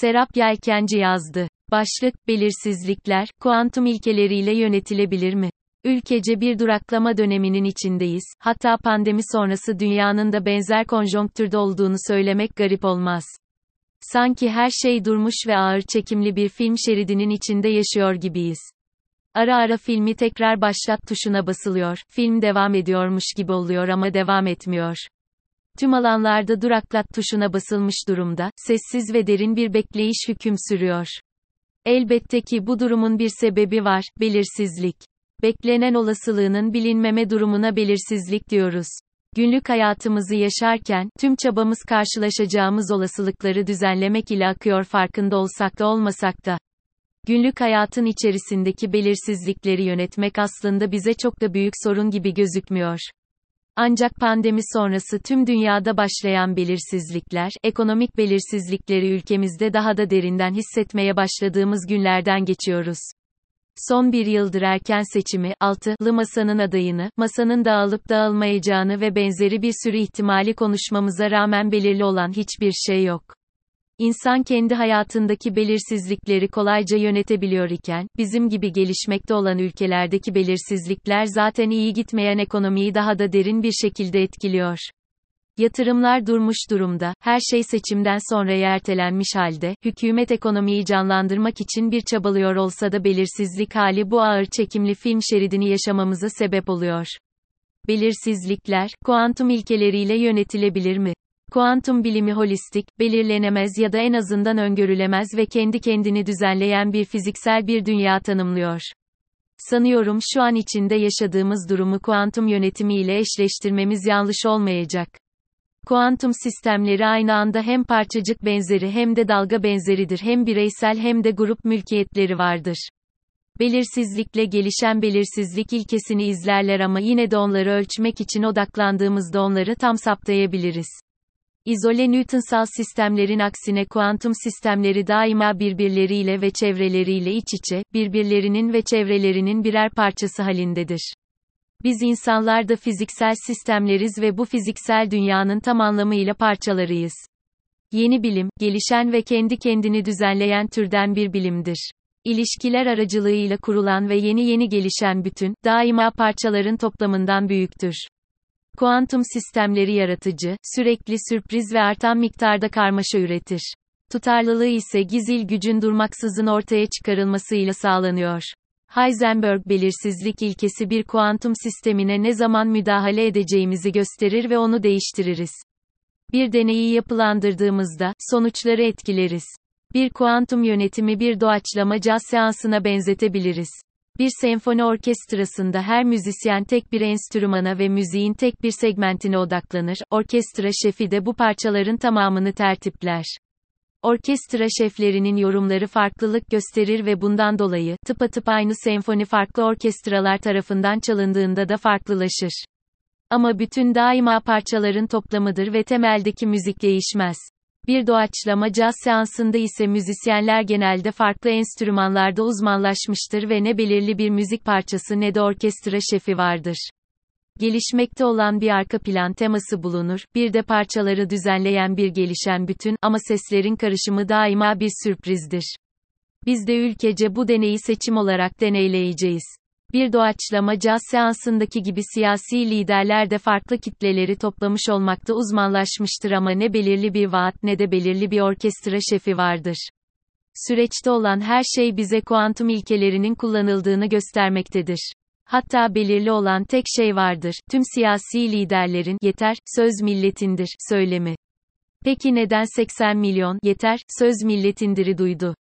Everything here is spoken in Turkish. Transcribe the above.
Serap Yelkenci yazdı. Başlık, belirsizlikler, kuantum ilkeleriyle yönetilebilir mi? Ülkece bir duraklama döneminin içindeyiz, hatta pandemi sonrası dünyanın da benzer konjonktürde olduğunu söylemek garip olmaz. Sanki her şey durmuş ve ağır çekimli bir film şeridinin içinde yaşıyor gibiyiz. Ara ara filmi tekrar başlat tuşuna basılıyor, film devam ediyormuş gibi oluyor ama devam etmiyor. Tüm alanlarda duraklat tuşuna basılmış durumda, sessiz ve derin bir bekleyiş hüküm sürüyor. Elbette ki bu durumun bir sebebi var, belirsizlik. Beklenen olasılığının bilinmeme durumuna belirsizlik diyoruz. Günlük hayatımızı yaşarken, tüm çabamız karşılaşacağımız olasılıkları düzenlemek ile akıyor farkında olsak da olmasak da. Günlük hayatın içerisindeki belirsizlikleri yönetmek aslında bize çok da büyük sorun gibi gözükmüyor. Ancak pandemi sonrası tüm dünyada başlayan belirsizlikler, ekonomik belirsizlikleri ülkemizde daha da derinden hissetmeye başladığımız günlerden geçiyoruz. Son bir yıldır erken seçimi, altılı masanın adayını, masanın dağılıp dağılmayacağını ve benzeri bir sürü ihtimali konuşmamıza rağmen belirli olan hiçbir şey yok. İnsan kendi hayatındaki belirsizlikleri kolayca yönetebiliyor iken, bizim gibi gelişmekte olan ülkelerdeki belirsizlikler zaten iyi gitmeyen ekonomiyi daha da derin bir şekilde etkiliyor. Yatırımlar durmuş durumda, her şey seçimden sonra ertelenmiş halde, hükümet ekonomiyi canlandırmak için bir çabalıyor olsa da belirsizlik hali bu ağır çekimli film şeridini yaşamamıza sebep oluyor. Belirsizlikler, kuantum ilkeleriyle yönetilebilir mi? Kuantum bilimi holistik, belirlenemez ya da en azından öngörülemez ve kendi kendini düzenleyen bir fiziksel bir dünya tanımlıyor. Sanıyorum şu an içinde yaşadığımız durumu kuantum yönetimi ile eşleştirmemiz yanlış olmayacak. Kuantum sistemleri aynı anda hem parçacık benzeri hem de dalga benzeridir hem bireysel hem de grup mülkiyetleri vardır. Belirsizlikle gelişen belirsizlik ilkesini izlerler ama yine de onları ölçmek için odaklandığımızda onları tam saptayabiliriz. İzole Newtonsal sistemlerin aksine kuantum sistemleri daima birbirleriyle ve çevreleriyle iç içe, birbirlerinin ve çevrelerinin birer parçası halindedir. Biz insanlar da fiziksel sistemleriz ve bu fiziksel dünyanın tam anlamıyla parçalarıyız. Yeni bilim, gelişen ve kendi kendini düzenleyen türden bir bilimdir. İlişkiler aracılığıyla kurulan ve yeni yeni gelişen bütün, daima parçaların toplamından büyüktür. Kuantum sistemleri yaratıcı, sürekli sürpriz ve artan miktarda karmaşa üretir. Tutarlılığı ise gizil gücün durmaksızın ortaya çıkarılmasıyla sağlanıyor. Heisenberg belirsizlik ilkesi bir kuantum sistemine ne zaman müdahale edeceğimizi gösterir ve onu değiştiririz. Bir deneyi yapılandırdığımızda, sonuçları etkileriz. Bir kuantum yönetimi bir doğaçlama caz seansına benzetebiliriz. Bir senfoni orkestrasında her müzisyen tek bir enstrümana ve müziğin tek bir segmentine odaklanır, orkestra şefi de bu parçaların tamamını tertipler. Orkestra şeflerinin yorumları farklılık gösterir ve bundan dolayı, tıpatıp aynı senfoni farklı orkestralar tarafından çalındığında da farklılaşır. Ama bütün daima parçaların toplamıdır ve temeldeki müzik değişmez. Bir doğaçlama caz seansında ise müzisyenler genelde farklı enstrümanlarda uzmanlaşmıştır ve ne belirli bir müzik parçası ne de orkestra şefi vardır. Gelişmekte olan bir arka plan teması bulunur, bir de parçaları düzenleyen bir gelişen bütün, ama seslerin karışımı daima bir sürprizdir. Biz de ülkece bu deneyi seçim olarak deneyleyeceğiz. Bir doğaçlama caz seansındaki gibi siyasi liderler de farklı kitleleri toplamış olmakta uzmanlaşmıştır ama ne belirli bir vaat ne de belirli bir orkestra şefi vardır. Süreçte olan her şey bize kuantum ilkelerinin kullanıldığını göstermektedir. Hatta belirli olan tek şey vardır, tüm siyasi liderlerin, yeter, söz milletindir, söylemi. Peki neden 80 milyon, yeter, söz milletindir'i duydu?